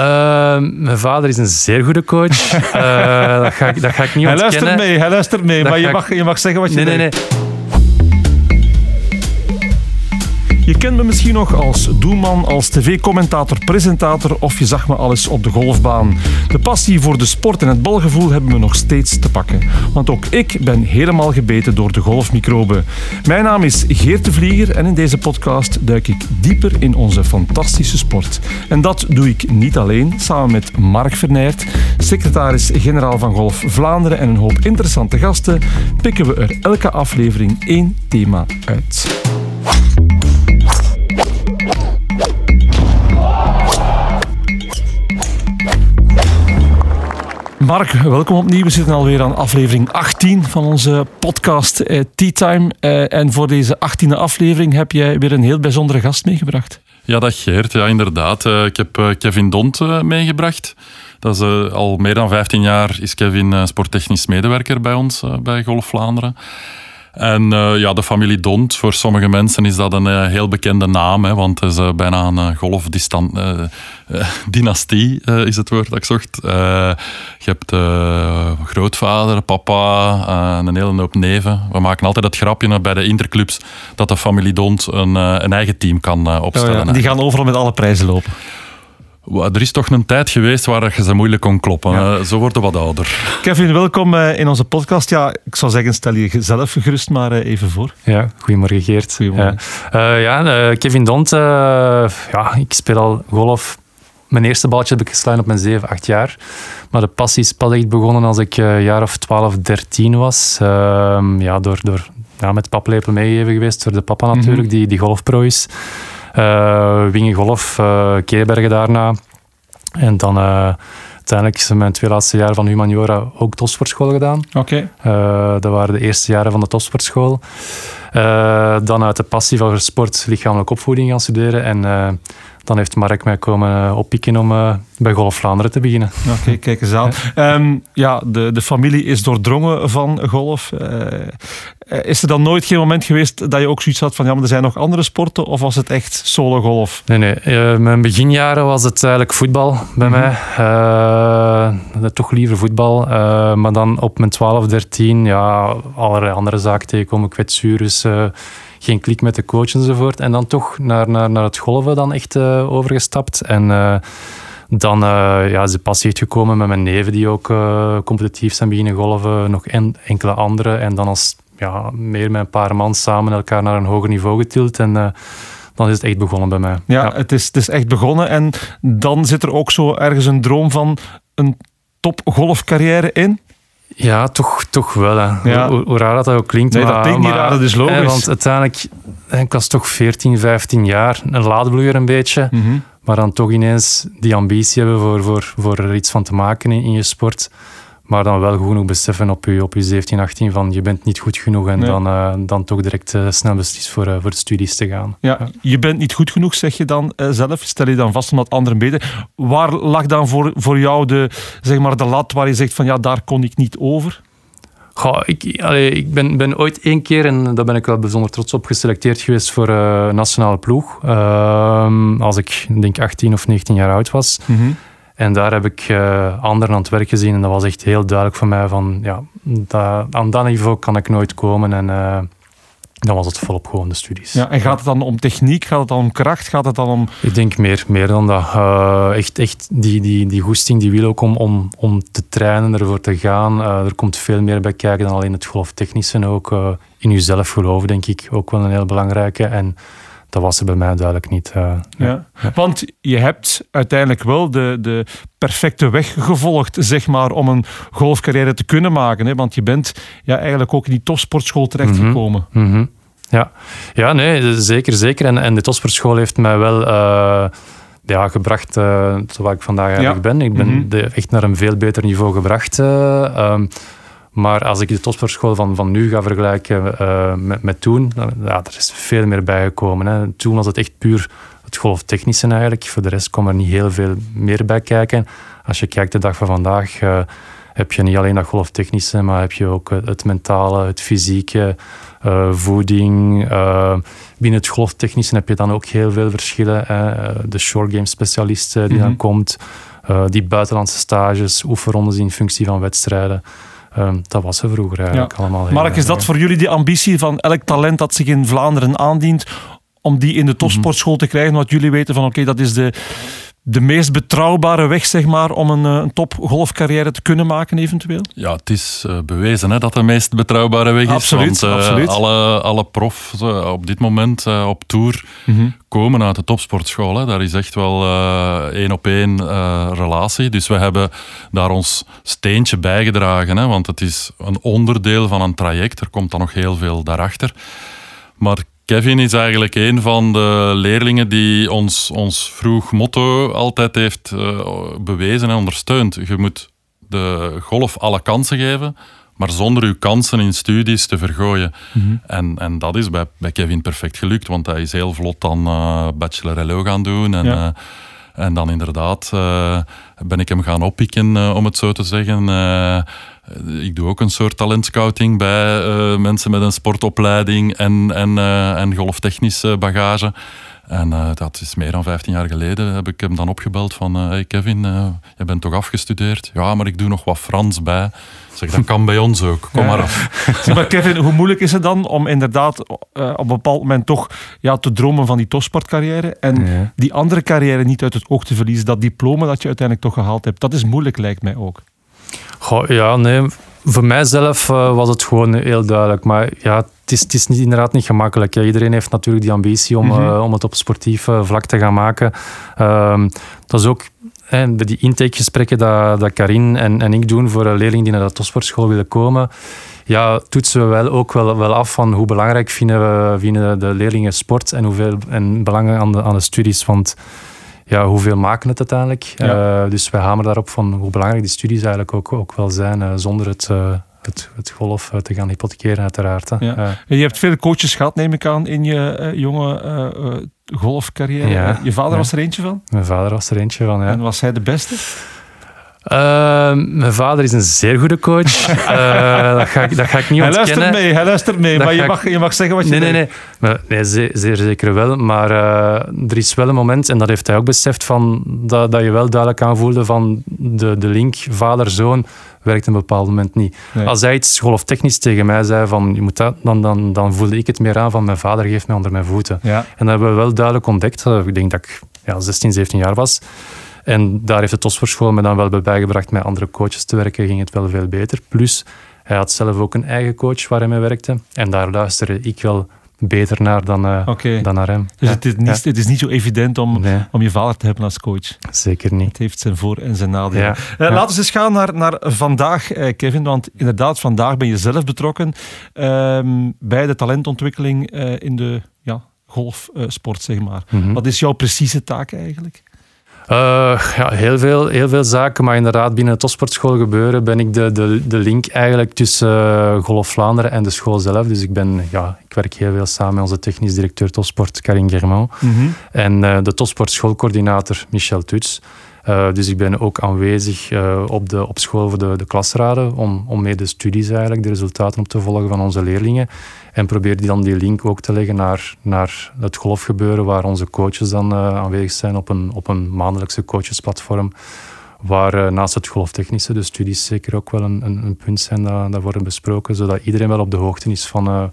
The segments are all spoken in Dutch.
Uh, mijn vader is een zeer goede coach. Uh, dat, ga ik, dat ga ik niet hij ontkennen. Luistert mee, hij luistert mee, Dat maar je mag, je mag zeggen wat je Nee, nee, denkt. nee. Je kent me misschien nog als doelman, als tv-commentator, presentator of je zag me al eens op de golfbaan. De passie voor de sport en het balgevoel hebben we nog steeds te pakken. Want ook ik ben helemaal gebeten door de golfmicroben. Mijn naam is Geert de Vlieger en in deze podcast duik ik dieper in onze fantastische sport. En dat doe ik niet alleen, samen met Mark Vernijert, secretaris-generaal van Golf Vlaanderen en een hoop interessante gasten, pikken we er elke aflevering één thema uit. Mark, welkom opnieuw. We zitten alweer aan aflevering 18 van onze podcast eh, Tea Time. Eh, en voor deze 18e aflevering heb jij weer een heel bijzondere gast meegebracht. Ja, dat Geert. Ja, inderdaad. Eh, ik heb Kevin Dont meegebracht. Dat is al meer dan 15 jaar is Kevin sporttechnisch medewerker bij ons bij Golf Vlaanderen. En eh, ja, de familie Dont, voor sommige mensen is dat een eh, heel bekende naam, hè, want het is eh, bijna een golfdynastie, is het woord dat ik zocht. Je hebt grootvader, papa, en een hele hoop neven. We maken altijd het grapje bij de interclubs dat de familie Dont een, een eigen team kan eh, opstellen. hè. Die gaan overal met alle prijzen lopen. Er is toch een tijd geweest waar je ze moeilijk kon kloppen. Eh, Zo worden we wat ouder. Kevin, welkom eh, in onze podcast. Ja, ik zou zeggen, stel je zelf gerust maar eh, even voor. Ja, goedemorgen Geert. Goedemorgen. Ja, Eh, ja Kevin Dont. ja, ik speel al golf. Mijn eerste balletje heb ik geslagen op mijn 7, 8 jaar. Maar de passie is pas echt begonnen als ik eh, een jaar of 12, 13 was. Ehm, ja, door, door ja, met paplepel meegegeven geweest door de papa natuurlijk, die, die golfpro is. Eh Wingen Golf, eh Keerbergen daarna. En dan eh, uiteindelijk is mijn twee laatste jaren van humaniora ook topsportschool gedaan. Oké. Dat waren de eerste jaren van de topsportschool. Dan uit de passie voor sport lichamelijke opvoeding gaan studeren. En dan heeft Mark mij komen oppikken om bij Golf Vlaanderen te beginnen. Oké, kijk eens aan. Ehm, ja, de, de familie is doordrongen van golf. Is er dan nooit geen moment geweest dat je ook zoiets had van ja, maar er zijn nog andere sporten? Of was het echt solo golf? Nee, nee. eh, mijn beginjaren was het eigenlijk voetbal bij mij. Eh, toch liever voetbal. Eh, maar dan op mijn 12, 13, ja, allerlei andere zaken tegenkomen. Kwetsures, eh geen klik met de coach enzovoort. En dan toch naar, naar, naar het golven dan echt eh, overgestapt. En eh, dan eh, ja, is de passie echt gekomen met mijn neven die ook eh, competitief zijn beginnen golven. Nog en, enkele anderen. En dan als ja, meer met een paar man samen elkaar naar een hoger niveau getild. En eh, dan is het echt begonnen bij mij. Ja, Het, is, het is echt begonnen. En dan zit er ook zo ergens een droom van een top golfcarrière in. Ja, toch, toch wel. Hè. Ja. Hoe, hoe raar dat, dat ook klinkt. Nee, dat maar, klinkt niet raar, dat is logisch. hè, want uiteindelijk, ik was toch 14, 15 jaar, een laadbloeier een beetje. Mhm. Maar dan toch ineens die ambitie hebben voor, voor, voor er iets van te maken in, in je sport. Maar dan wel genoeg beseffen op je, op je 17, 18 van je bent niet goed genoeg. En Nee. dan, eh, dan toch direct eh, snel beslist voor, eh, voor de studies te gaan. Ja, je bent niet goed genoeg, zeg je dan zelf. Stel je dan vast omdat anderen beter. Waar lag dan voor, voor jou de, zeg maar, de lat waar je zegt van ja, daar kon ik niet over? Goh, ik, allee, ik ben, ben ooit één keer, en daar ben ik wel bijzonder trots op, geselecteerd geweest voor nationale ploeg. Ehm, als ik denk 18 of 19 jaar oud was. En daar heb ik eh, anderen aan het werk gezien. En dat was echt heel duidelijk voor mij van, ja, dat, aan dat niveau kan ik nooit komen. En eh, dan was het volop gewoon de studies. Ja, en gaat het dan om techniek? Gaat het dan om kracht? Gaat het dan om... Ik denk meer, meer dan dat. Eh, echt echt die, die, die goesting, die wil ook om, om, om te trainen, ervoor te gaan. Er komt veel meer bij kijken dan alleen het golftechnische. Ook in jezelf geloven, denk ik, ook wel een heel belangrijke. En dat was er bij mij duidelijk niet. eh. Ja. Want je hebt uiteindelijk wel de, de perfecte weg gevolgd, zeg maar, om een golfcarrière te kunnen maken. Hè? Want je bent ja, eigenlijk ook in die topsportschool terechtgekomen. Mhm. Ja. ja, nee, zeker, zeker. En, en de topsportschool heeft mij wel eh, ja, gebracht uh, tot waar ik vandaag eigenlijk Ja. ben. Ik ben Mhm. de- echt naar een veel beter niveau gebracht. eh, ehm, maar als ik de topsportschool van, van nu ga vergelijken eh, met, met toen, dan, ja, er is veel meer bijgekomen. Hè. Toen was het echt puur het golftechnische eigenlijk. Voor de rest kwam er niet heel veel meer bij kijken. Als je kijkt de dag van vandaag, eh, heb je niet alleen dat golftechnische, maar heb je ook het, mentale, het fysieke, eh, voeding. binnen het golftechnische heb je dan ook heel veel verschillen. hè. De short game specialist die Mhm. dan komt. die buitenlandse stages, oefenrondes in functie van wedstrijden. Ehm, dat was ze vroeger eigenlijk allemaal. Mark, is dat voor jullie die ambitie van elk talent dat zich in Vlaanderen aandient, om die in de topsportschool te krijgen? Wat jullie weten van oké, dat is de de meest betrouwbare weg zeg maar, om een, eh, een topgolfcarrière te kunnen maken eventueel? Ja, het is uh, bewezen hè, dat de meest betrouwbare weg absoluut, is. Want uh, absoluut. alle, alle profs op dit moment op tour mhm. komen uit de topsportschool. Hè. Daar is echt wel één op één relatie. Dus we hebben daar ons steentje bijgedragen. Hè, want het is een onderdeel van een traject. Er komt dan nog heel veel daarachter. Maar Kevin is eigenlijk een van de leerlingen die ons, ons vroeg motto altijd heeft uh, bewezen en ondersteund. Je moet de golf alle kansen geven, maar zonder uw kansen in studies te vergooien. Mhm. en, en dat is bij, bij Kevin perfect gelukt, want hij is heel vlot dan uh, bachelor LO gaan doen. En, ja. uh, en dan inderdaad ben ik hem gaan oppikken, om het zo te zeggen. Eh, ik doe ook een soort talentscouting bij mensen met een sportopleiding en, en, en golftechnische bagage. En uh, dat is meer dan 15 jaar geleden. Heb ik hem dan opgebeld van: Hey Kevin, je bent toch afgestudeerd? Ja, maar ik doe nog wat Frans bij. Zeg, dat kan bij ons ook. Kom maar af. Zeg maar, Kevin, hoe moeilijk is het dan om inderdaad op een bepaald moment toch ja, te dromen van die topsportcarrière en die andere carrière niet uit het oog te verliezen? Dat diploma dat je uiteindelijk toch gehaald hebt, dat is moeilijk, lijkt mij ook. Goh, ja, nee. Voor mijzelf uh, was het gewoon heel duidelijk. Maar ja, het is, het is niet, inderdaad niet gemakkelijk. Iedereen heeft natuurlijk die ambitie om, mm om het op sportief uh, vlak te gaan maken. Uh, dat is ook bij die intakegesprekken dat, dat Karin en, en ik doen voor leerlingen die naar de topsportschool willen komen. Ja, toetsen we wel ook wel, wel af van hoe belangrijk vinden, we, vinden de leerlingen sport en hoeveel en belang aan de, aan de studies. Want ja, hoeveel maken het uiteindelijk? Uh, dus wij hameren daarop van hoe belangrijk die studies eigenlijk ook, ook wel zijn, uh, zonder het, uh, het, het golf te gaan hypothekeren uiteraard. Ja. je hebt veel coaches gehad, neem ik aan, in je jonge golfcarrière. Ja. Je vader was er eentje van? Mijn vader was er eentje van, ja. En was hij de beste? Uh, mijn vader is een zeer goede coach. Uh, dat, ga ik, dat ga ik niet hij ontkennen. Luistert mee, hij luistert mee, dat maar je mag, je mag zeggen wat je nee, denkt. Nee, nee, nee. zeer, zeer, zeker wel. Maar uh, er is wel een moment, en dat heeft hij ook beseft, van, dat, dat je wel duidelijk aanvoelde van de, de link vader-zoon werkt een bepaald moment niet. Nee. Als hij iets golftechnisch tegen mij zei van je moet dat, dan, dan, dan voelde ik het meer aan van mijn vader geeft mij onder mijn voeten. Ja. En dat hebben we wel duidelijk ontdekt. Ik denk dat ik ja, 16, 17 jaar was. En daar heeft de Tosvorschool me dan wel bij bijgebracht met andere coaches te werken, ging het wel veel beter. Plus, hij had zelf ook een eigen coach waar hij mee werkte. En daar luisterde ik wel beter naar dan, uh, okay. dan naar hem. Dus ja. het, is niet, ja. het is niet zo evident om, nee. om je vader te hebben als coach. Zeker niet. Het heeft zijn voor- en zijn nadelen. Ja. Uh, laten we eens gaan naar, naar vandaag, uh, Kevin. Want inderdaad, vandaag ben je zelf betrokken ehm, bij de talentontwikkeling in de ja, golfsport, zeg maar. Mm -hmm. Wat is jouw precieze taak eigenlijk? Uh, ja, heel veel, heel veel zaken, maar inderdaad binnen het topsportschool gebeuren ben ik de, de, de link eigenlijk tussen uh, Golf Vlaanderen en de school zelf. Dus ik, ben, ja, ik werk heel veel samen met onze technisch directeur topsport Karin Germain mm -hmm. en uh, de topsportschoolcoördinator Michel Tuts. Dus ik ben ook aanwezig op, de, op school voor de, de klasraden om, om mee de studies eigenlijk, de resultaten op te volgen van onze leerlingen. En probeer die dan die link ook te leggen naar, naar het golfgebeuren, waar onze coaches dan uh, aanwezig zijn op een, op een maandelijkse coachesplatform. Waar naast het golftechnische de studies zeker ook wel een, een, een punt zijn dat, dat worden besproken, zodat iedereen wel op de hoogte is van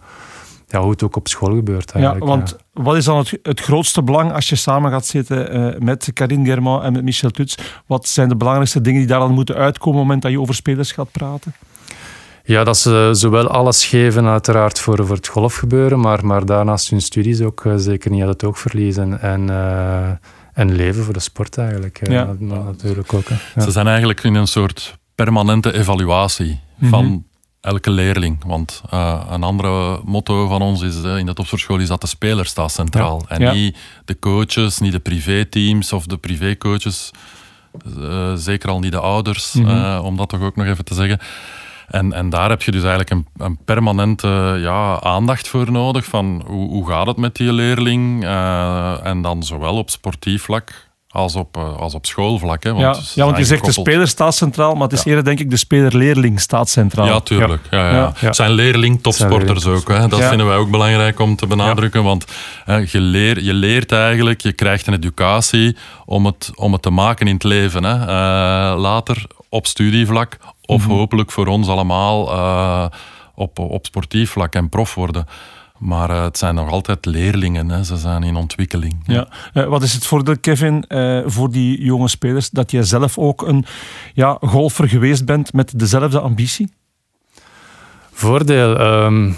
ja, hoe het ook op school gebeurt. Eigenlijk. Ja, want wat is dan het, het grootste belang als je samen gaat zitten met Karin Germain en met Michel Tuts? Wat zijn de belangrijkste dingen die daar dan moeten uitkomen op het moment dat je over spelers gaat praten? Ja, dat ze zowel alles geven uiteraard voor, voor het golfgebeuren, maar, maar daarnaast hun studies ook uh, zeker niet uit het oog verliezen. En, uh, en leven voor de sport eigenlijk. Ja. natuurlijk ook. Ja. Ze zijn eigenlijk in een soort permanente evaluatie mm -hmm. van elke leerling. Want uh, een andere motto van ons is uh, in de topsportschool is dat de speler staat centraal. Ja. En ja. niet de coaches, niet de privéteams of de privécoaches. Uh, zeker al niet de ouders, mm -hmm. om dat toch ook nog even te zeggen. En, en daar heb je dus eigenlijk een, een permanente ja, aandacht voor nodig. Van hoe, hoe gaat het met die leerling? en dan zowel op sportief vlak als op, uh, als op schoolvlak. Hè, want ja, ja, want je zegt de speler staat centraal, maar het is eerder denk ik de speler-leerling staat centraal. Ja, tuurlijk. Ja. Ja, zijn leerling-topsporters ook. Hè. Dat vinden wij ook belangrijk om te benadrukken, want hè, je, leer, je leert eigenlijk, je krijgt een educatie om het, om het te maken in het leven. Hè. Uh, later op studievlak, of mm -hmm. hopelijk voor ons allemaal uh, op, op sportief vlak en prof worden. Maar uh, het zijn nog altijd leerlingen, hè. ze zijn in ontwikkeling. Ja. Uh, wat is het voordeel, Kevin, uh, voor die jonge spelers, dat jij zelf ook een ja, golfer geweest bent met dezelfde ambitie? Voordeel, um,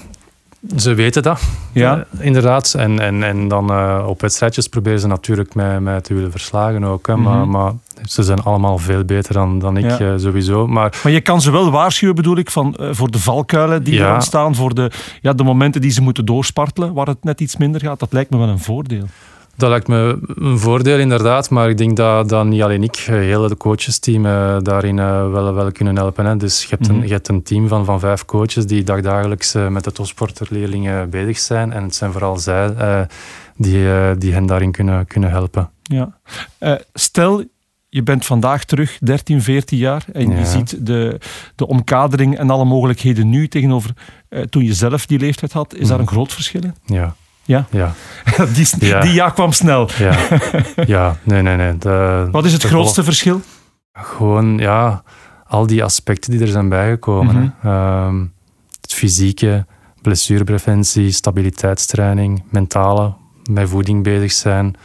ze weten dat, ja. inderdaad. En, en, en dan op wedstrijdjes proberen ze natuurlijk mij, mij te willen verslagen ook. Hè. Mm -hmm. maar, maar ze zijn allemaal veel beter dan, dan ik ja. uh, sowieso. Maar, maar je kan ze wel waarschuwen, bedoel ik, van, voor de valkuilen die ja. er ontstaan, voor de, ja, de momenten die ze moeten doorspartelen, waar het net iets minder gaat. Dat lijkt me wel een voordeel. Dat lijkt me een voordeel, inderdaad. Maar ik denk dat, dat niet alleen ik, heel het coachesteam uh, daarin wel, wel kunnen helpen. Hè. Dus je hebt, een, mm -hmm. je hebt een team van, van vijf coaches die dagdagelijks met de topsporterleerlingen bezig zijn. En het zijn vooral zij die, die hen daarin kunnen, kunnen helpen. Ja. stel, je bent vandaag terug, 13, 14 jaar, en ja. je ziet de, de omkadering en alle mogelijkheden nu tegenover toen je zelf die leeftijd had. Is mm. daar een groot verschil in? Ja. Ja? Ja. die, ja. die ja kwam snel. Ja, ja. nee, nee, nee. De, Wat is het grootste verschil? Gewoon, ja, al die aspecten die er zijn bijgekomen. Mm -hmm. um, het fysieke, blessurepreventie, stabiliteitstraining, mentale, met voeding bezig zijn.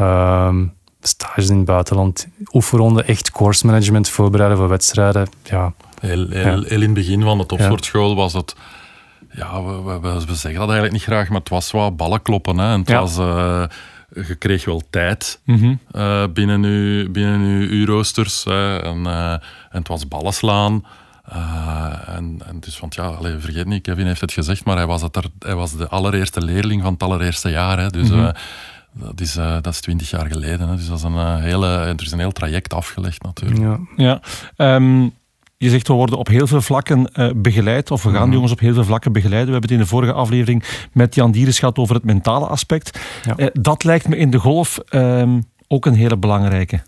Um, stages in het buitenland, oefenronden, echt course management voorbereiden voor wedstrijden. Ja. Heel, heel, ja. heel in het begin van de topsportschool was het. Ja, we, we, we, zeggen dat eigenlijk niet graag, maar het was wat ballen kloppen. Hè. En het ja. was, uh, je kreeg wel tijd mm -hmm. uh, binnen, uw, binnen uw uurroosters. En, uh, en het was ballen slaan. en, en dus, want ja, allez, vergeet niet, Kevin heeft het gezegd, maar hij was, het er, hij was de allereerste leerling van het allereerste jaar. Hè. Dus mm -hmm. Dat is, uh, dat is twintig jaar geleden. Hè. Dus dat is een, uh, hele, er is een heel traject afgelegd natuurlijk. Ja. ja. Um, je zegt we worden op heel veel vlakken uh, begeleid, of we gaan mm jongens op heel veel vlakken begeleiden. We hebben het in de vorige aflevering met Jan Dieres gehad over het mentale aspect. Ja. dat lijkt me in de golf um, ook een hele belangrijke.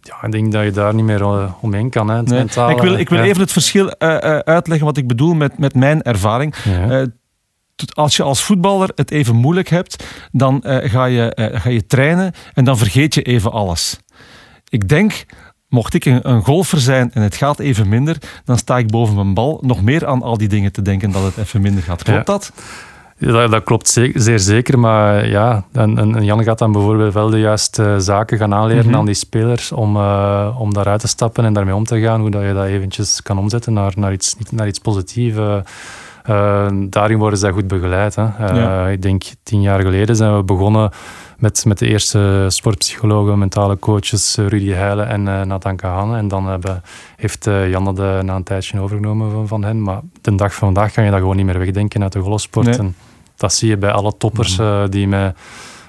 Ja, ik denk dat je daar niet meer omheen kan. Hè, het nee. mentale, ik wil, ik wil ja. even het verschil uitleggen wat ik bedoel met, met mijn ervaring. Ja als je als voetballer het even moeilijk hebt, dan uh, ga, je, uh, ga je trainen en dan vergeet je even alles. Ik denk, mocht ik een, een, golfer zijn en het gaat even minder, dan sta ik boven mijn bal nog meer aan al die dingen te denken dat het even minder gaat. Klopt ja. dat? Ja, dat, dat, klopt zeer zeker, maar ja, en, en Jan gaat dan bijvoorbeeld wel de juiste zaken gaan aanleren mm -hmm. aan die spelers om, uh, om daaruit te stappen en daarmee om te gaan, hoe dat je dat eventjes kan omzetten naar, naar, iets, naar iets positiefs. Uh, daarin worden zij goed begeleid. Hè. Uh, ja. Ik denk tien jaar geleden zijn we begonnen met, met de eerste sportpsychologen, mentale coaches Rudy Heijlen en uh, Nathan Kahane. En dan hebben, heeft Janne de na een tijdje overgenomen van, van hen. Maar de dag van vandaag kan je dat gewoon niet meer wegdenken uit de golfsport. Nee. En dat zie je bij alle toppers mm. die met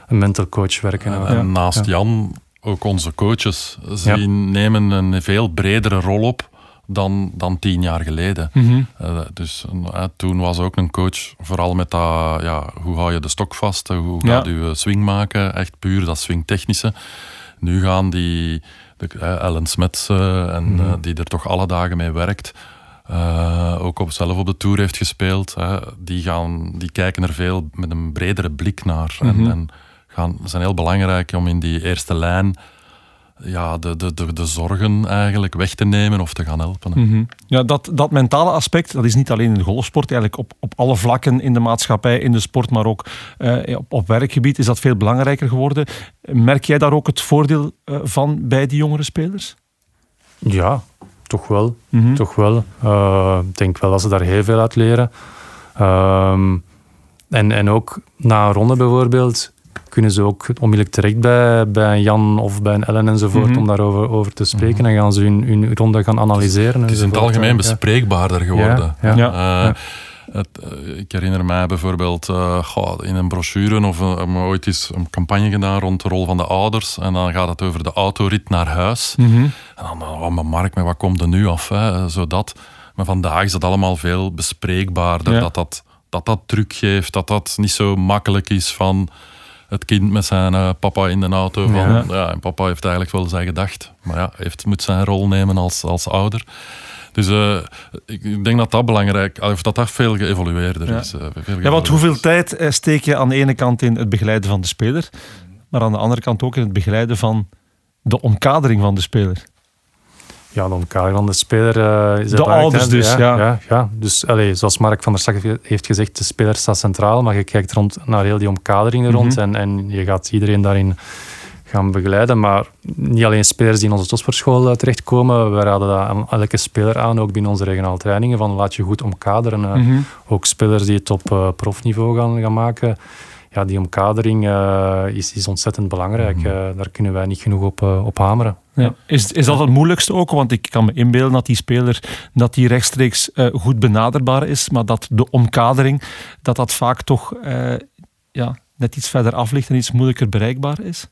een mental coach werken. En naast Jan ook onze coaches. Ze nemen een veel bredere rol op dan, dan tien jaar geleden. Mm -hmm. uh, dus uh, toen was ook een coach vooral met dat, ja, hoe hou je de stok vast, hoe gaat ja. je swing maken, echt puur dat swingtechnische. Nu gaan die, de, Ellen Smets en mm -hmm. die er toch alle dagen mee werkt, ook op, zelf op de Tour heeft gespeeld, die, gaan, die kijken er veel met een bredere blik naar. Mm -hmm. En, en gaan, zijn heel belangrijk om in die eerste lijn ja, de, de, de, de, zorgen eigenlijk weg te nemen of te gaan helpen. Mm -hmm. Ja, dat, dat mentale aspect, dat is niet alleen in de golfsport, eigenlijk op, op alle vlakken in de maatschappij, in de sport, maar ook uh, op, op werkgebied is dat veel belangrijker geworden. Merk jij daar ook het voordeel uh, van bij die jongere spelers? Ja, toch wel. Mm -hmm. Toch wel. Uh, ik denk wel dat ze daar heel veel uit leren. Um, en, en ook na een ronde bijvoorbeeld kunnen ze ook onmiddellijk terecht bij, bij een Jan of bij een Ellen enzovoort mm -hmm. om daarover over te spreken. Mm -hmm. En gaan ze hun, hun ronde gaan analyseren. Het is in het algemeen bespreekbaarder geworden. Ja, ja. ja. Uh, het, uh, ik herinner mij bijvoorbeeld uh, goh, in een brochure of uh, ooit eens een campagne gedaan rond de rol van de ouders. En dan gaat het over de autorit naar huis. Mm -hmm. En dan, oh, maar Mark, maar wat komt er nu af? Hè? Zodat. Maar vandaag is dat allemaal veel bespreekbaarder. Dat, dat, dat dat druk geeft, dat dat niet zo makkelijk is van het kind met zijn eh, papa in de auto. Van, ja. Ja. en papa heeft eigenlijk wel zijn gedacht. Maar ja, heeft, moet zijn rol nemen als, als ouder. Dus eh, ik ik denk dat dat belangrijk of dat dat veel geëvolueerder Ja. is. eh, veel Ja, want hoeveel tijd steek je aan de ene kant in het begeleiden van de speler, maar aan de andere kant ook in het begeleiden van de omkadering van de speler? Ja, de omkadering van de speler eh, is De ouders dus, ja. ja, ja. Dus allee, zoals Mark van der Stak heeft gezegd, de speler staat centraal, maar je kijkt rond naar heel die omkadering er rond Mhm. en, en je gaat iedereen daarin gaan begeleiden. Maar niet alleen spelers die in onze topsportschool eh, terechtkomen, we raden dat aan elke speler aan, ook binnen onze regionale trainingen, van laat je goed omkaderen. eh. Mhm. Ook spelers die het op profniveau gaan, gaan maken. Ja, die omkadering eh, is, is ontzettend belangrijk. Mhm. Eh, daar kunnen wij niet genoeg op, eh, op hameren. Ja. Is, is dat het moeilijkste ook? Want ik kan me inbeelden dat die speler dat die rechtstreeks goed benaderbaar is, maar dat de omkadering, dat dat vaak toch ja, net iets verder af ligt en iets moeilijker bereikbaar is.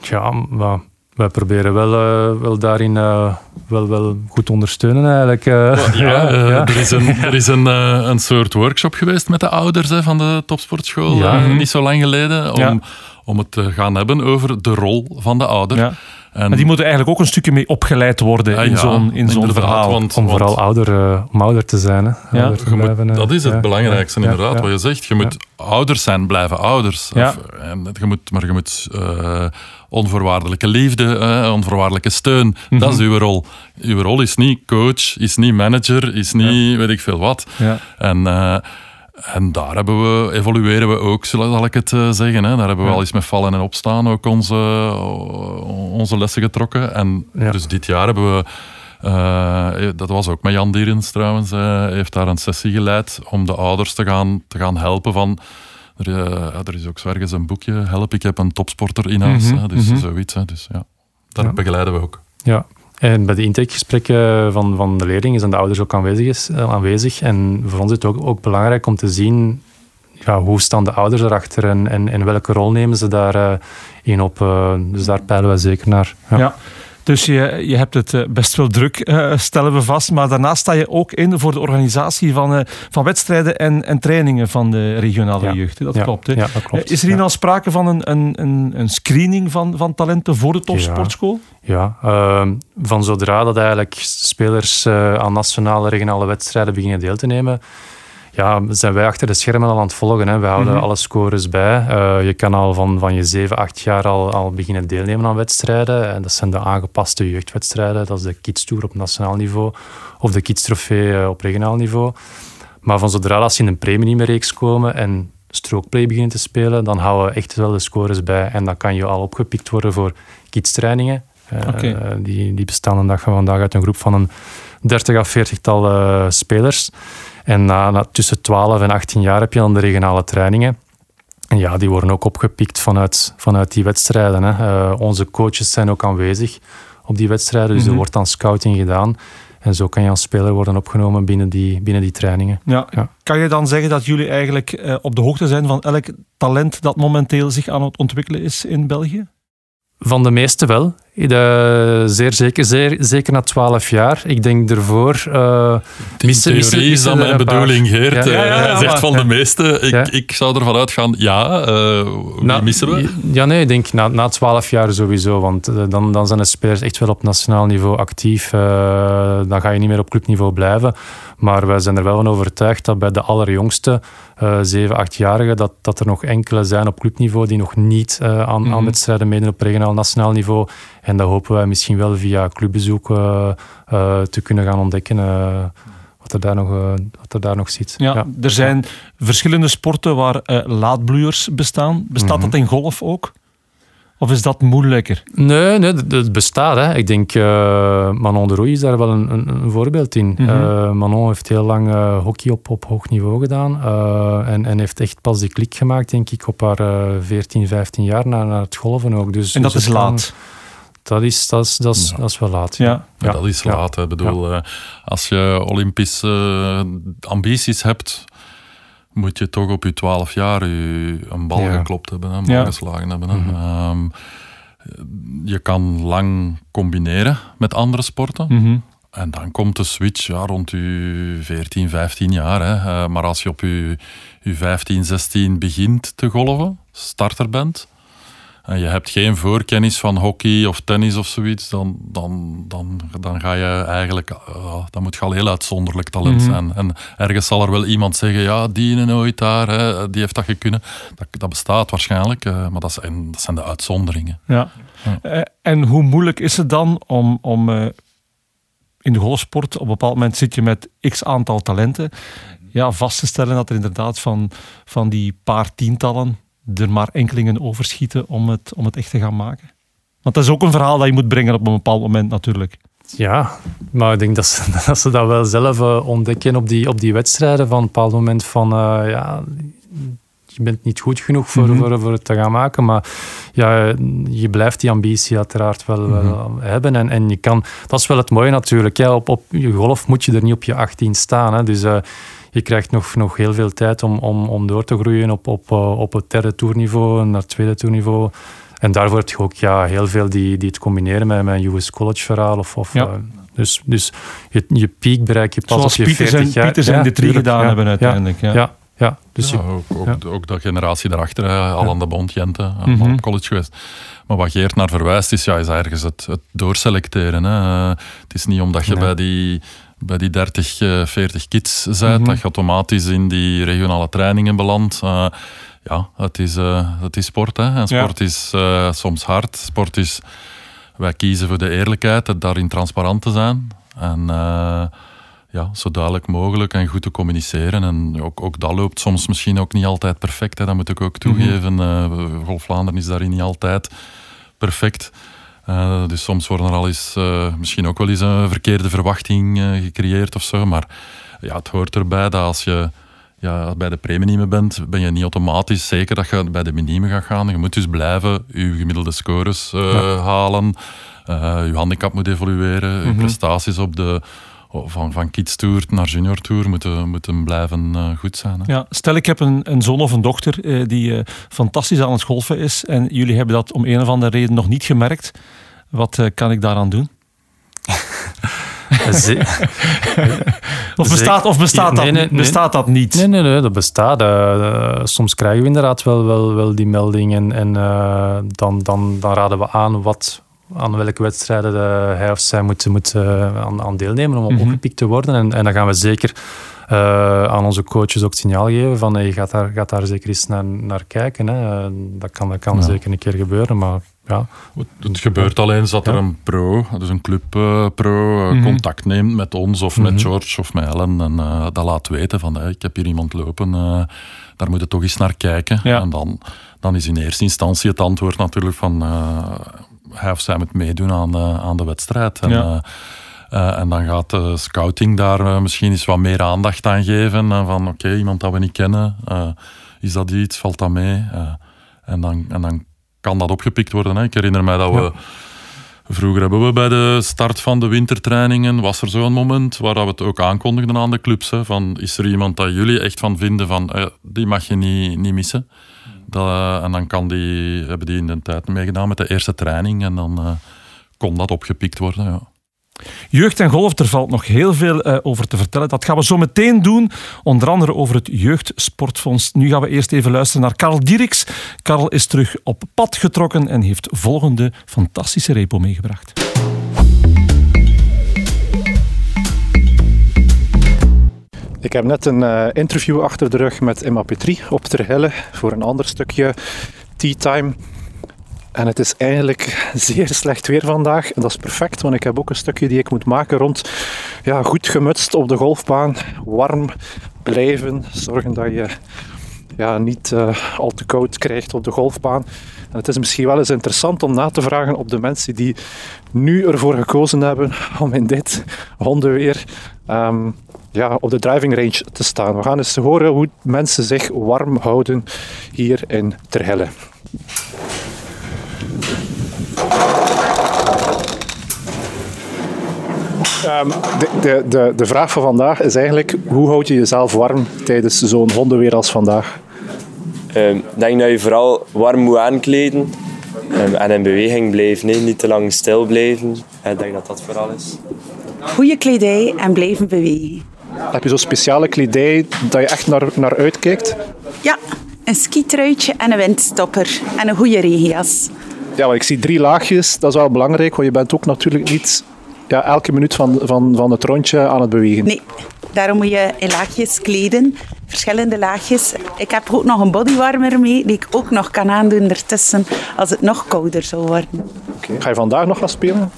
Ja, maar wij proberen wel, eh, wel daarin eh, wel, wel goed te ondersteunen eigenlijk. eh. Ja, ja. er is, een, er is een, een soort workshop geweest met de ouders hè, van de topsportschool, Ja. eh, niet zo lang geleden, om, Ja. om het te gaan hebben over de rol van de ouder. Ja. En, Maar die moeten eigenlijk ook een stukje mee opgeleid worden ja, in zo'n in zo'n verhaal. Want, Om want vooral ouder, om ouder te zijn. Hè. Ouder te moet- dat is het belangrijkste, inderdaad, wat je zegt. Je moet ouders zijn, blijven ouders. Of, en je moet, maar je moet onvoorwaardelijke liefde, eh, onvoorwaardelijke steun. Mhm. Dat is uw rol. Uw rol is niet coach, is niet manager, is niet weet ik veel wat. Ja. En, eh, en daar hebben we, evolueren we ook, zal ik het eh, zeggen. Hè. Daar hebben we Ja. al eens met vallen en opstaan ook onze, onze lessen getrokken. En dus dit jaar hebben we, eh, dat was ook met Jan Dierens trouwens, hij heeft daar een sessie geleid om de ouders te gaan, te gaan helpen van... Er, eh, ja, er is ook zo ergens een boekje, Help, ik heb een topsporter in huis. Mhm, hè. Dus mhm. zoiets. Hè. Dus, ja. Daar Ja. begeleiden we ook. Ja. En bij de intakegesprekken van, van de leerlingen zijn de ouders ook aanwezig, is, eh, aanwezig. En voor ons is het ook, ook belangrijk om te zien ja, hoe staan de ouders erachter en, en, en welke rol nemen ze daarin in op. eh, dus daar peilen wij zeker naar. Ja. Ja. Dus je, je hebt het eh, best wel druk, eh, stellen we vast. Maar daarnaast sta je ook in voor de organisatie van, eh, van wedstrijden en, en trainingen van de regionale Ja. jeugd. Dat Ja. klopt. Hè? Ja, dat klopt. Is er hier al sprake van een, een, een, een screening van, van talenten voor de topsportschool? Ja, ehm, van zodra dat eigenlijk spelers aan nationale, regionale wedstrijden beginnen deel te nemen, ja, zijn wij achter de schermen al aan het volgen. Hè. We houden Mhm. alle scores bij. Eh, je kan al van, van je 7, 8 jaar al, al beginnen deelnemen aan wedstrijden. En dat zijn de aangepaste jeugdwedstrijden. Dat is de Kids Tour op nationaal niveau of de Kids Trofee eh, op regionaal niveau. Maar van zodra dat ze in een premium-reeks komen en strookplay beginnen te spelen, dan houden we echt wel de scores bij. En dan kan je al opgepikt worden voor kidstrainingen. Eh, Oké. eh, die, die bestaan een dag van vandaag uit een groep van een 30 à 40 tal eh, spelers. En na, na tussen 12 en 18 jaar heb je dan de regionale trainingen. En ja, die worden ook opgepikt vanuit, vanuit die wedstrijden. Hè. Eh, onze coaches zijn ook aanwezig op die wedstrijden, dus Mhm. er wordt dan scouting gedaan. En zo kan je als speler worden opgenomen binnen die, binnen die trainingen. Ja. Ja. Kan je dan zeggen dat jullie eigenlijk eh, op de hoogte zijn van elk talent dat momenteel zich aan het ontwikkelen is in België? Van de meeste wel. De, zeer zeker, zeer, zeker na 12 jaar. Ik denk ervoor. eh In missen- theorie missen- is dat mijn bedoeling, Geert. Ja, Eh, ja, ja, Hij ja, zegt van de meeste. Ik, ik zou ervan uitgaan, ja. eh Nou, missen we? Ja, nee, ik denk na, na 12 jaar sowieso. Want eh, dan, dan zijn de spelers echt wel op nationaal niveau actief. Eh, dan ga je niet meer op clubniveau blijven. Maar wij zijn er wel van overtuigd dat bij de allerjongste, eh 7, 8-jarigen, dat, dat er nog enkele zijn op clubniveau die nog niet eh, aan, Mhm. aan wedstrijden meedoen op regionaal nationaal niveau. En dat hopen wij misschien wel via clubbezoek eh, eh, te kunnen gaan ontdekken. eh, wat er daar nog, wat er daar nog zit. Ja, er zijn verschillende sporten waar eh, laadbloeiers bestaan. Bestaat Mhm. dat in golf ook? Of is dat moeilijker? Nee, nee het- bestaat. Hè. Ik denk, Manon de Roei is daar wel een, een, een voorbeeld in. Mhm. Manon heeft heel lang hockey op, op hoog niveau gedaan. en, en heeft echt pas die klik gemaakt, denk ik, op haar eh 14, 15 jaar naar, naar het golven ook. Dus, En dat dus is kan- laat. Dat is, dat, is, dat, is, Ja. dat is wel laat. Ja. Ja, Ja. dat is Ja. laat. Ik bedoel, eh, als je Olympische eh, ambities hebt, moet je toch op je 12 jaar je een bal Ja. geklopt hebben, een bal Ja. geslagen hebben. Mhm. Ehm, je kan lang combineren met andere sporten. Mhm. En dan komt de switch ja, rond je 14, 15 jaar. Hè. Eh, maar als je op je, je 15, 16 begint te golven, starter bent, en je hebt geen voorkennis van hockey of tennis of zoiets, dan, dan, dan, dan ga je eigenlijk, uh, dan moet je al heel uitzonderlijk talent Mhm. zijn. En ergens zal er wel iemand zeggen, ja, die nooit daar, hè, die heeft dat gekunnen. Dat, dat bestaat waarschijnlijk, uh, maar dat zijn, dat zijn de uitzonderingen. Ja. Ja. Uh, en hoe moeilijk is het dan om, om in de golfsport, op een bepaald moment zit je met x aantal talenten, ja, vast te stellen dat er inderdaad van, van die paar tientallen er maar enkelingen overschieten om het, om het echt te gaan maken. Want dat is ook een verhaal dat je moet brengen op een bepaald moment natuurlijk. Ja, maar ik denk dat ze dat, ze dat wel zelf uh, ontdekken op die, op die wedstrijden. Van een bepaald moment van, uh, ja, je bent niet goed genoeg voor, mm-hmm. voor, voor het te gaan maken. Maar ja, je blijft die ambitie uiteraard wel, wel hebben. En, en je kan, dat is wel het mooie natuurlijk. Ja, op, op je golf moet je er niet op je 18 staan. Hè. Dus uh, je krijgt nog, nog heel veel tijd om, om, om door te groeien op, op, uh, op het derde toerniveau en naar het tweede toerniveau. En daarvoor heb je ook ja, heel veel die, die het combineren met mijn US College verhaal. Of, of, ja. uh, dus dus je, je piek bereik je pas Zoals op je Pieters 40 en, jaar. Pieters en de drie gedaan ja, hebben uiteindelijk. Ja, ja. ja dus ja, je, ook, ook, ook, de generatie daarachter, hè, al aan de bond, Jente, mm-hmm. op college geweest. Maar wat Geert naar verwijst is, ja, is ergens het, het doorselecteren. Hè. Uh, het is niet omdat je nee. bij die bij die 30, uh, 40 kids bent, mm-hmm. dat je automatisch in die regionale trainingen belandt. Uh, ja, het is, uh, het is sport. Hè. En sport ja. is uh, soms hard. Sport is... Wij kiezen voor de eerlijkheid, het daarin transparant te zijn. En ja, zo duidelijk mogelijk en goed te communiceren. En ook, ook dat loopt soms misschien ook niet altijd perfect. Hè. Dat moet ik ook toegeven. Mm-hmm. Golf Vlaanderen is daarin niet altijd perfect. Uh, dus soms worden er al eens uh, misschien ook wel eens een verkeerde verwachting uh, gecreëerd of zo. Maar ja, het hoort erbij dat als je ja, bij de premium bent, ben je niet automatisch zeker dat je bij de minime gaat gaan. Je moet dus blijven je gemiddelde scores ja. halen. je handicap moet evolueren. Je prestaties op de, van, van kids tour naar junior tour moeten, moeten blijven uh, goed zijn. Hè? Ja, stel ik heb een, een zoon of een dochter uh, die uh, fantastisch aan het golfen is en jullie hebben dat om een of andere reden nog niet gemerkt. Wat kan ik daaraan doen? of bestaat, of bestaat, nee, dat, nee, bestaat dat niet? Nee, nee, nee dat bestaat. Uh, soms krijgen we inderdaad wel, wel, wel die melding en, en uh, dan, dan, dan raden we aan wat, aan welke wedstrijden de, hij of zij moet, moet aan, aan, deelnemen om mm-hmm. opgepikt te worden. En, en dan gaan we zeker uh, aan onze coaches ook het signaal geven van hey, gaat, daar, gaat daar zeker eens naar, naar kijken. Hè. Dat kan, dat kan ja. zeker een keer gebeuren, maar ja. Het gebeurt alleen eens dat ja. er een pro, dus een club uh, pro, uh, mm-hmm. contact neemt met ons of met George of met Ellen en uh, dat laat weten van hey, ik heb hier iemand lopen, daar moet je toch eens naar kijken. Ja. En dan, dan is in eerste instantie het antwoord natuurlijk van hij of zij moet meedoen aan, aan de wedstrijd. En, ja. Uh, en dan gaat de scouting daar uh, misschien eens wat meer aandacht aan geven. Uh, van oké, okay, iemand dat we niet kennen, is dat iets, valt dat mee? en, dan, en dan kan dat opgepikt worden. Hè. Ik herinner mij dat we... Ja. Vroeger hebben we bij de start van de wintertrainingen, was er zo'n moment waar we het ook aankondigden aan de clubs. Hè, van, is er iemand dat jullie echt van vinden van, die mag je niet, niet missen? Dat, en dan kan die, hebben die in de tijd meegedaan met de eerste training en dan kon dat opgepikt worden, ja. Jeugd en golf, er valt nog heel veel uh, over te vertellen. Dat gaan we zo meteen doen. Onder andere over het Jeugdsportfonds. Nu gaan we eerst even luisteren naar Karel Dieriks. Karel is terug op pad getrokken en heeft volgende fantastische repo meegebracht. Ik heb net een uh, interview achter de rug met Emma Petrie op Terhelle voor een ander stukje Tea Time. En het is eigenlijk zeer slecht weer vandaag. En dat is perfect, want ik heb ook een stukje die ik moet maken rond ja, goed gemutst op de golfbaan. Warm blijven, zorgen dat je ja, niet uh, al te koud krijgt op de golfbaan. En het is misschien wel eens interessant om na te vragen op de mensen die nu ervoor gekozen hebben om in dit hondenweer um, ja, op de driving range te staan. We gaan eens horen hoe mensen zich warm houden hier in Terhelle. Um, de, de, de, de vraag van vandaag is eigenlijk, hoe houd je jezelf warm tijdens zo'n hondenweer als vandaag? Ik um, denk dat je vooral warm moet aankleden um, en in beweging blijven, nee? niet te lang stil blijven. Ik denk dat dat vooral is. Goede kledij en blijven bewegen. Heb je zo'n speciale kledij dat je echt naar, naar uitkijkt? Ja, een skitruitje en een windstopper. En een goede regenjas. Ja, ik zie drie laagjes. Dat is wel belangrijk, want je bent ook natuurlijk niet ja, elke minuut van, van, van het rondje aan het bewegen. Nee, daarom moet je in laagjes kleden. Verschillende laagjes. Ik heb ook nog een bodywarmer mee, die ik ook nog kan aandoen ertussen als het nog kouder zou worden. Okay. Ga je vandaag nog gaan spelen?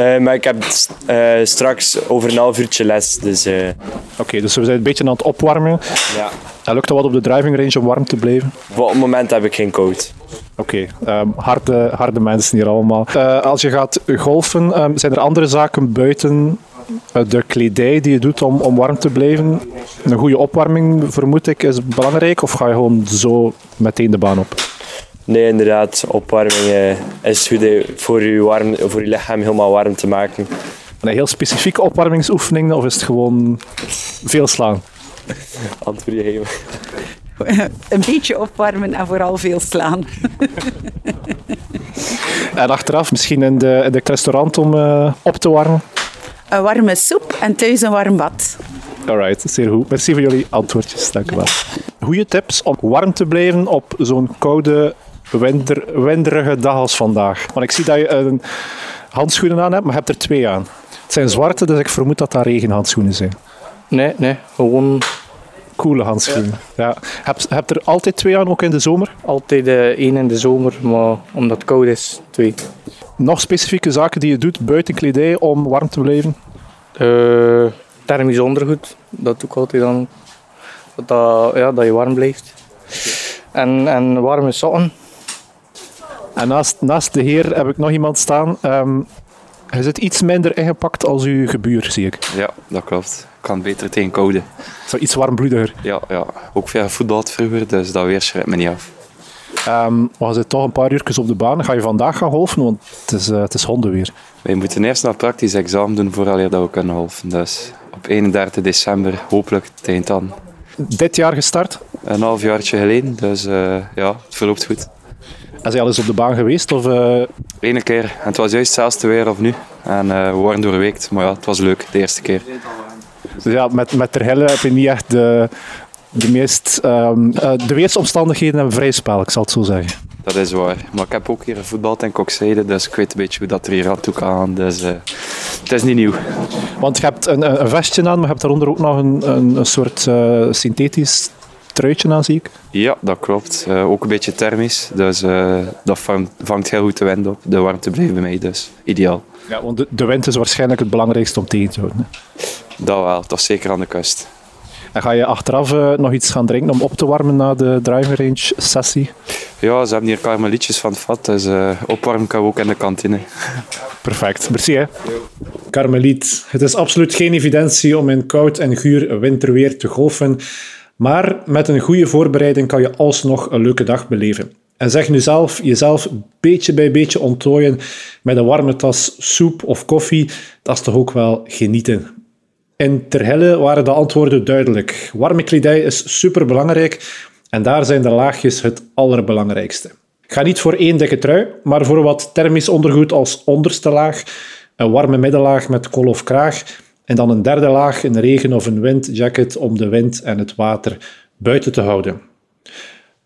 Uh, maar ik heb uh, straks over een half uurtje les. Dus, uh... Oké, okay, dus we zijn een beetje aan het opwarmen. Ja. En lukt het wat op de driving range om warm te blijven? Op het moment heb ik geen koud. Oké, okay, um, harde, harde mensen hier allemaal. als je gaat golfen, um, zijn er andere zaken buiten de kledij die je doet om, om warm te blijven? Een goede opwarming, vermoed ik, is belangrijk? Of ga je gewoon zo meteen de baan op? Nee, inderdaad. Opwarming is goed voor je, warm, voor je lichaam helemaal warm te maken. Een heel specifieke opwarmingsoefening of is het gewoon veel slaan? Antwoord je geven. Een beetje opwarmen en vooral veel slaan. en achteraf misschien in de, in de restaurant om uh, op te warmen? Een warme soep en thuis een warm bad. Alright, zeer goed. Merci voor jullie antwoordjes. Dank u wel. Goede tips om warm te blijven op zo'n koude winder, winderige dag als vandaag. Want ik zie dat je een handschoenen aan hebt, maar je hebt er twee aan. Het zijn zwarte, dus ik vermoed dat dat regenhandschoenen zijn. Nee, nee, gewoon... Coole handschoenen. Ja. ja. Heb, heb er altijd twee aan, ook in de zomer? Altijd uh, één in de zomer, maar omdat het koud is, twee. Nog specifieke zaken die je doet buiten kledij om warm te blijven? Uh, thermisch ondergoed, dat doe ik altijd dan. Dat, dat, ja, dat je warm blijft. En, en warme sokken. En naast, naast de heer heb ik nog iemand staan. Um, hij zit iets minder ingepakt als uw gebuur, zie ik. Ja, dat klopt. Ik kan beter tegen koude. Zo iets warmbloediger. Ja, ja. ook veel gevoetbald vroeger, dus dat weer schrijft me niet af. Um, zitten toch een paar uurtjes op de baan. Ga je vandaag gaan golfen? Want het is, uh, het is hondenweer. Wij moeten eerst nog praktisch examen doen voordat we kunnen golfen. Dus op 31 december hopelijk tegen dan. Dit jaar gestart? Een half jaartje geleden, dus uh, ja, het verloopt goed. Is hij al eens op de baan geweest? Of, uh... Eén keer. En het was juist hetzelfde weer of nu. En uh, we waren doorweekt, maar ja, het was leuk, de eerste keer. Dus ja, met, met Terhelle heb je niet echt de, de meest... Um, uh, de weersomstandigheden hebben vrij spel, ik zal het zo zeggen. Dat is waar. Maar ik heb ook hier gevoetbald in Kokzijde, dus ik weet een beetje hoe dat er hier aan toe kan. Dus het is niet nieuw. Want je hebt een, een vestje aan, maar je hebt daaronder ook nog een, een, een soort synthetisch truitje aan, zie ik. Ja, dat klopt. Uh, ook een beetje thermisch. Dus dat vangt, vangt, heel goed de wind op. De warmte blijft bij mij, dus ideaal. Ja, want de, de wind is waarschijnlijk het belangrijkste om tegen te houden. Hè? Dat wel, is zeker aan de kust. En ga je achteraf uh, nog iets gaan drinken om op te warmen na de driving range sessie? Ja, ze hebben hier karmelietjes van het vat, dus uh, opwarmen kan ook in de kantine. Perfect, merci hè. Karmeliet. Het is absoluut geen evidentie om in koud en guur winterweer te golfen. Maar met een goede voorbereiding kan je alsnog een leuke dag beleven. En zeg nu zelf jezelf beetje bij beetje onttooien met een warme tas soep of koffie, dat is toch ook wel genieten. In Terhelle waren de antwoorden duidelijk. Warme kledij is superbelangrijk en daar zijn de laagjes het allerbelangrijkste. Ga niet voor één dikke trui, maar voor wat thermisch ondergoed als onderste laag, een warme middenlaag met kol of kraag en dan een derde laag, een regen- of een windjacket om de wind en het water buiten te houden.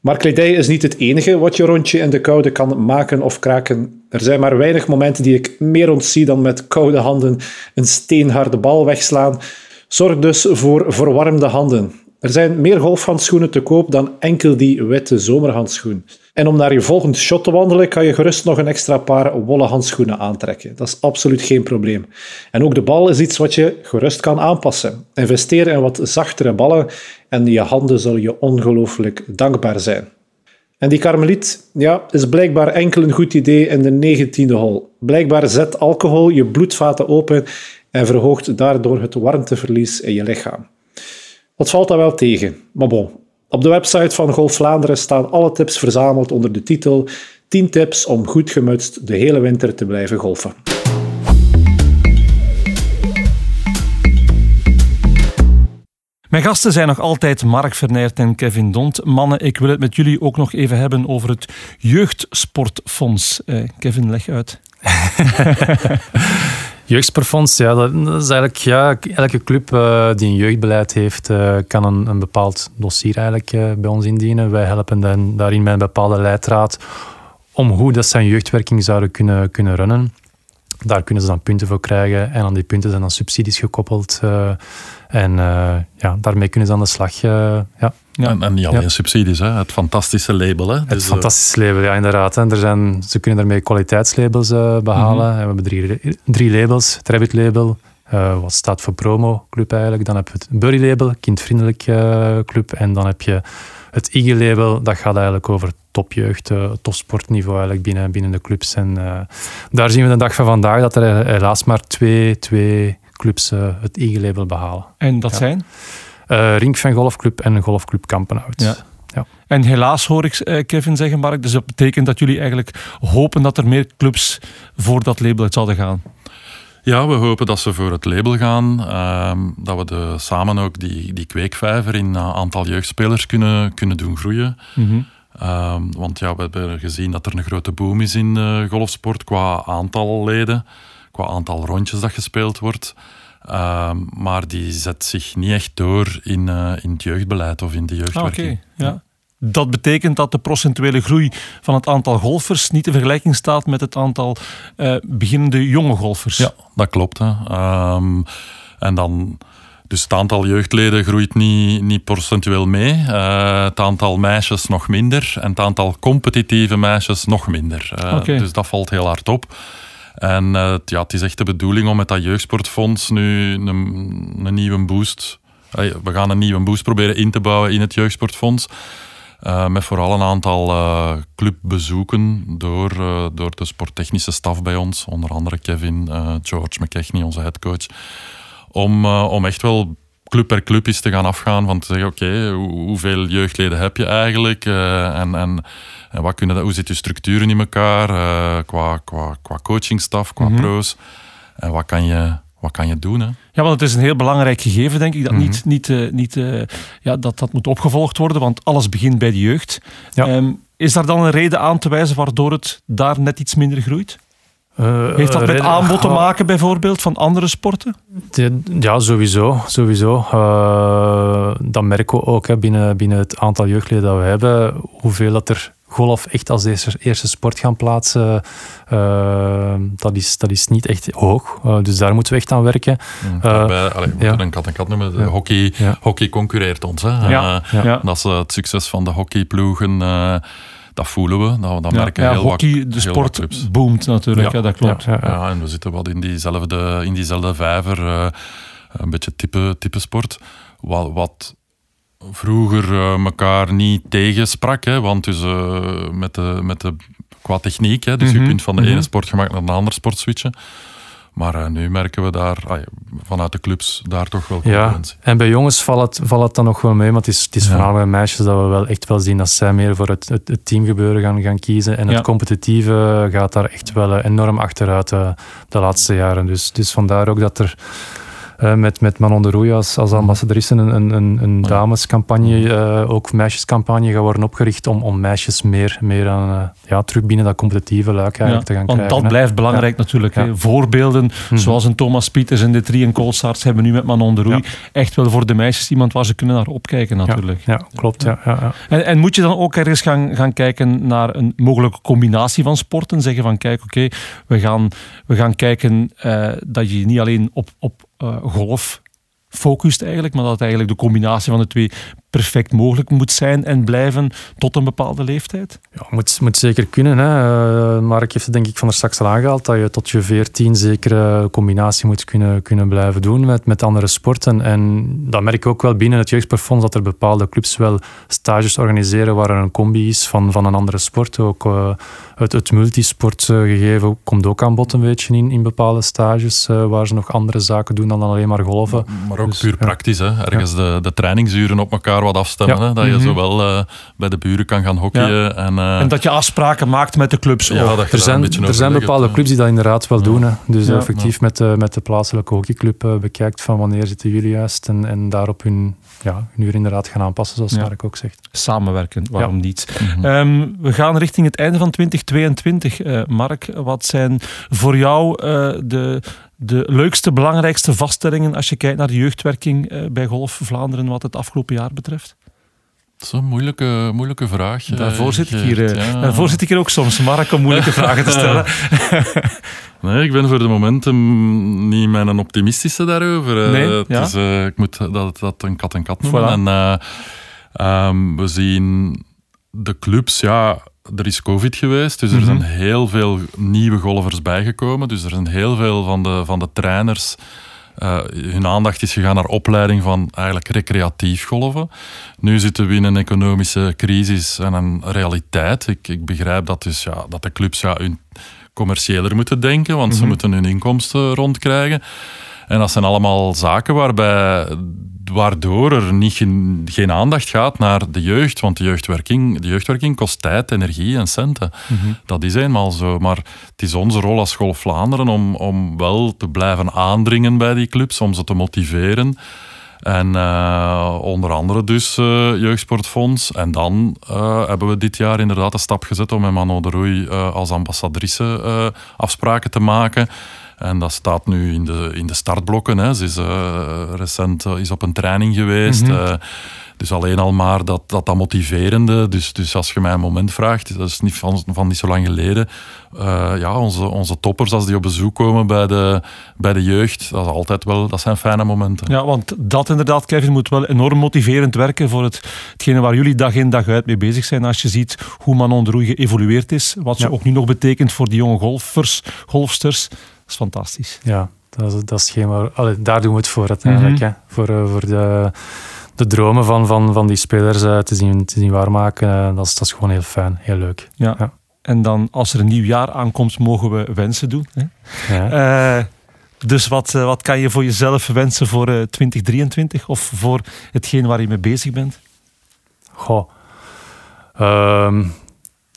Maar kledij is niet het enige wat je rondje in de koude kan maken of kraken. Er zijn maar weinig momenten die ik meer ontzie dan met koude handen een steenharde bal wegslaan. Zorg dus voor verwarmde handen. Er zijn meer golfhandschoenen te koop dan enkel die witte zomerhandschoen. En om naar je volgende shot te wandelen, kan je gerust nog een extra paar wollen handschoenen aantrekken. Dat is absoluut geen probleem. En ook de bal is iets wat je gerust kan aanpassen. Investeer in wat zachtere ballen en je handen zullen je ongelooflijk dankbaar zijn. En die karmeliet ja, is blijkbaar enkel een goed idee in de 19e hol. Blijkbaar zet alcohol je bloedvaten open en verhoogt daardoor het warmteverlies in je lichaam. Wat valt daar wel tegen? Maar bon, op de website van Golf Vlaanderen staan alle tips verzameld onder de titel 10 tips om goed gemutst de hele winter te blijven golfen. Mijn gasten zijn nog altijd Mark Vernert en Kevin Dont. Mannen, ik wil het met jullie ook nog even hebben over het Jeugdsportfonds. Eh, Kevin, leg uit. Jeugdsportfonds, ja, dat, is eigenlijk, ja, elke club uh, die een jeugdbeleid heeft, uh, kan een, een, bepaald dossier eigenlijk uh, bij ons indienen. Wij helpen dan, daarin met een bepaalde leidraad om hoe dat zijn jeugdwerking zouden kunnen, kunnen runnen. Daar kunnen ze dan punten voor krijgen en aan die punten zijn dan subsidies gekoppeld. en ja, daarmee kunnen ze aan de slag. ja. Ja. En, en, niet alleen subsidies, hè. het fantastische label. Hè. Het dus, fantastische label, ja, inderdaad. Hè. Er zijn, ze kunnen daarmee kwaliteitslabels uh, behalen. Mm We hebben drie, drie labels. Het Rabbit label, uh, wat staat voor promo club eigenlijk. Dan heb je het Burry label, kindvriendelijk uh, club. En dan heb je het IG label, dat gaat eigenlijk over topjeugd, topsportniveau eigenlijk binnen, binnen de clubs. En daar zien we de dag van vandaag dat er helaas maar twee, twee clubs het IG label behalen. En dat zijn? Uh, Rink van Golfclub en Golfclub Kampenhout. Ja. Ja. En helaas hoor ik uh, Kevin zeggen, Mark, dus dat betekent dat jullie eigenlijk hopen dat er meer clubs voor dat label uit zouden gaan. Ja, we hopen dat ze voor het label gaan. Uh, dat we de, samen ook die, die kweekvijver in uh, aantal jeugdspelers kunnen, kunnen doen groeien. Mm -hmm. uh, want ja, we hebben gezien dat er een grote boom is in uh, golfsport qua aantal leden, qua aantal rondjes dat gespeeld wordt. Ehm, maar die zet zich niet echt door in, uh, in het jeugdbeleid of in de jeugdwerking. Ah, ja. Dat betekent dat de procentuele groei van het aantal golfers niet in vergelijking staat met het aantal uh, beginnende jonge golfers. Ja, dat klopt. Hè. Um, en dan... Dus het aantal jeugdleden groeit niet, niet procentueel mee. Uh, het aantal meisjes nog minder. En het aantal competitieve meisjes nog minder. Uh, okay. Dus dat valt heel hard op. En uh, ja, het is echt de bedoeling om met dat jeugdsportfonds nu een, een nieuwe boost... we gaan een nieuwe boost proberen in te bouwen in het jeugdsportfonds. Uh, met vooral een aantal clubbezoeken door, door de sporttechnische staf bij ons. Onder andere Kevin, George McKechnie, onze headcoach. Om, om echt wel club per club eens te gaan afgaan. Van te zeggen, oké, okay, hoeveel jeugdleden heb je eigenlijk? en, en en wat kunnen dat, hoe zitten je structuren in elkaar uh, qua, qua, qua coachingstaf, qua mm -hmm. pro's? En wat kan je, wat kan je doen? Hè? Ja, want het is een heel belangrijk gegeven, denk ik, dat mm -hmm. niet, niet, uh, niet, uh, ja, dat, dat moet opgevolgd worden, want alles begint bij de jeugd. Ja. Um, is daar dan een reden aan te wijzen waardoor het daar net iets minder groeit? Uh, Heeft dat met aanbod te maken bijvoorbeeld van andere sporten? Ja, sowieso. sowieso. Uh, dat merken we ook hè, binnen, binnen het aantal jeugdleden dat we hebben. Hoeveel dat er golf echt als eerste, eerste sport gaan plaatsen, uh, dat, is, dat is niet echt hoog. Uh, dus daar moeten we echt aan werken. Daarbij, allee, we ja. een kat en kat noemen. Ja. Hockey, ja. hockey concurreert ons. Hè. Ja. Dat is het succes van de hockeyploegen dat voelen we. Dat, dat merken ja, heel hockey, wat, de sport wat boomt natuurlijk, ja, dat klopt. Ja, ja, en we zitten wat in diezelfde, in diezelfde vijver. Uh, een beetje type, type sport. Wat, wat vroeger uh, elkaar niet tegensprak. Hè, want dus uh, met de, met de, qua techniek, hè, dus mm -hmm. je kunt van de mm -hmm. ene sportgemak naar de andere sport switchen. Maar uh, nu merken we daar vanuit de clubs daar toch wel concurrentie. Ja, en bij jongens valt het, valt het dan nog wel mee, maar het is, het is ja. vooral bij meisjes dat we wel echt wel zien dat zij meer voor het, het, het teamgebeuren gaan, gaan kiezen. En ja. het competitieve gaat daar echt wel enorm achteruit de, de laatste jaren. Dus, dus vandaar ook dat er uh, met, met Manon de Roei als, als ambassadrice een, een, een, een damescampagne, uh, ook meisjescampagne gaat worden opgericht om, om meisjes meer, meer aan, uh, ja, terug binnen dat competitieve luik eigenlijk ja, te gaan want krijgen. Want dat blijft belangrijk ja. natuurlijk. Ja. Voorbeelden mm. zoals een Thomas Pieters en de Drie en Koolsaarts hebben nu met Manon de Roei echt wel voor de meisjes iemand waar ze kunnen naar opkijken natuurlijk. Ja, klopt. Ja. Ja, En, en moet je dan ook ergens gaan, gaan kijken naar een mogelijke combinatie van sporten? Zeggen van kijk, oké, okay, we, gaan, we gaan kijken dat je niet alleen op, op golf focust eigenlijk, maar dat eigenlijk de combinatie van de twee perfect mogelijk moet zijn en blijven tot een bepaalde leeftijd? Ja, moet, moet zeker kunnen. Hè. Uh, Mark heeft het denk ik van er straks al aangehaald dat je tot je 14 zekere combinatie moet kunnen, kunnen blijven doen met, met andere sporten. En dat merk ik ook wel binnen het jeugdsportfonds dat er bepaalde clubs wel stages organiseren waar er een combi is van, van een andere sport. Ook uh, het, het multisportgegeven komt ook aan bod een beetje in, in bepaalde stages uh, waar ze nog andere zaken doen dan alleen maar golven. Maar, maar ook dus, puur ja. praktisch. Hè. Ergens ja. de, de trainingsuren op elkaar wat afstemmen. Ja. Hè? Dat je mm -hmm. zowel uh, bij de buren kan gaan hockeyen. Ja. En, uh, en dat je afspraken maakt met de clubs. Ja, er zijn, er zijn bepaalde clubs die dat inderdaad wel doen. Hè. Dus effectief met, de, met de plaatselijke hockeyclub uh, bekijkt van wanneer zitten jullie juist. En, en daarop hun, ja, hun uur inderdaad gaan aanpassen, zoals Mark ook zegt. Samenwerken, waarom niet? Mm -hmm. um, we gaan richting het einde van 2022. Mark, wat zijn voor jou de de leukste, belangrijkste vaststellingen als je kijkt naar de jeugdwerking eh, bij Golf Vlaanderen wat het afgelopen jaar betreft? Dat is een moeilijke, moeilijke vraag. eh, Daarvoor zit, ik hier, eh, ja. daarvoor zit ik hier ook soms, Mark, om moeilijke vragen te stellen. Nee, ik ben voor de momenten niet een optimistische daarover. Nee, het ja? is, ik moet dat, dat een kat en kat noemen. Voilà. En, eh, ehm, we zien de clubs, ja, er is COVID geweest, dus er Mhm. zijn heel veel nieuwe golfers bijgekomen. Dus er zijn heel veel van de, van de trainers. eh, hun aandacht is gegaan naar opleiding van eigenlijk recreatief golven. Nu zitten we in een economische crisis en een realiteit. Ik, ik begrijp dat, dus, ja, dat de clubs ja, hun commerciëler moeten denken, want ze Mhm. moeten hun inkomsten rondkrijgen. En dat zijn allemaal zaken waarbij, waardoor er niet, geen, aandacht gaat naar de jeugd. Want de jeugdwerking, de jeugdwerking kost tijd, energie en centen. Dat is eenmaal zo. Maar het is onze rol als School Vlaanderen om, om wel te blijven aandringen bij die clubs, om ze te motiveren. En eh, onder andere dus eh, Jeugdsportfonds. En dan eh, hebben we dit jaar inderdaad een stap gezet om met Mano de Roei als ambassadrice afspraken te maken. En dat staat nu in de, in de startblokken. Hè. Ze is eh, recent eh, is op een training geweest. Mhm. eh, dus alleen al maar dat, dat, dat motiverende. Dus, dus als je mij een moment vraagt, dat is niet van, van niet zo lang geleden. ja, onze, onze toppers, als die op bezoek komen bij de, bij de jeugd, dat, is altijd wel, dat zijn fijne momenten. Ja, want dat inderdaad, Kevin, moet wel enorm motiverend werken voor het, hetgene waar jullie dag in dag uit mee bezig zijn. Als je ziet hoe Manon de Roei geëvolueerd is, wat ze Ja. ook nu nog betekent voor die jonge golfers, golfsters, is fantastisch. Ja, dat is, dat is geen waar, allee, daar doen we het voor uiteindelijk. Mhm. hè. Voor, eh, voor de, de dromen van, van, van die spelers eh, te, zien, te zien waarmaken. eh, dat, is, dat is gewoon heel fijn, heel leuk. Ja. Ja. En dan, als er een nieuw jaar aankomt, mogen we wensen doen. Hè? Ja. Dus wat, wat kan je voor jezelf wensen voor eh, 2023 of voor hetgeen waar je mee bezig bent? Goh. Ehm,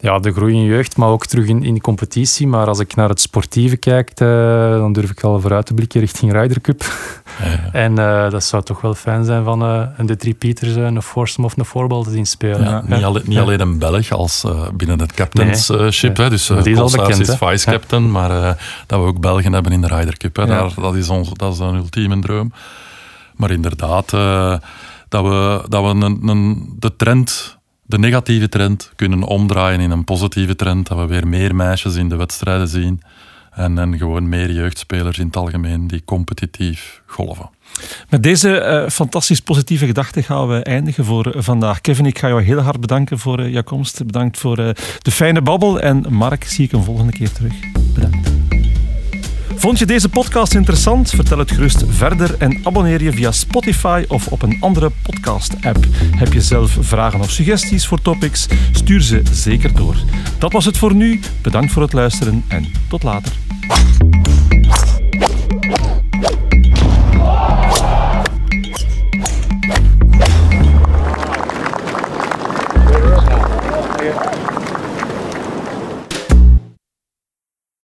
ja, de groei in jeugd, maar ook terug in, in de competitie. Maar als ik naar het sportieve kijk, eh, dan durf ik al vooruit te blikken richting Ryder Cup. Ja, ja. En eh, dat zou toch wel fijn zijn van eh, een de drie Pieters, een foursome of een fourball te zien spelen. Ja, niet, alleen, niet alleen een Belg als binnen het captainship. Nee. hè, dus die is al bekend, is vice-captain, maar dat we ook Belgen hebben in de Ryder Cup. Hè, Ja. daar, dat, is ons, dat is een ultieme droom. Maar inderdaad, dat we, dat we een, een, de trend, de negatieve trend, kunnen omdraaien in een positieve trend. Dat we weer meer meisjes in de wedstrijden zien. En, en gewoon meer jeugdspelers in het algemeen die competitief golven. Met deze eh, fantastisch positieve gedachte gaan we eindigen voor vandaag. Kevin, ik ga jou heel hard bedanken voor eh, jouw komst. Bedankt voor eh, de fijne babbel. En Mark, zie ik een volgende keer terug. Bedankt. Vond je deze podcast interessant? Vertel het gerust verder en abonneer je via Spotify of op een andere podcast-app. Heb je zelf vragen of suggesties voor topics? Stuur ze zeker door. Dat was het voor nu. Bedankt voor het luisteren en tot later.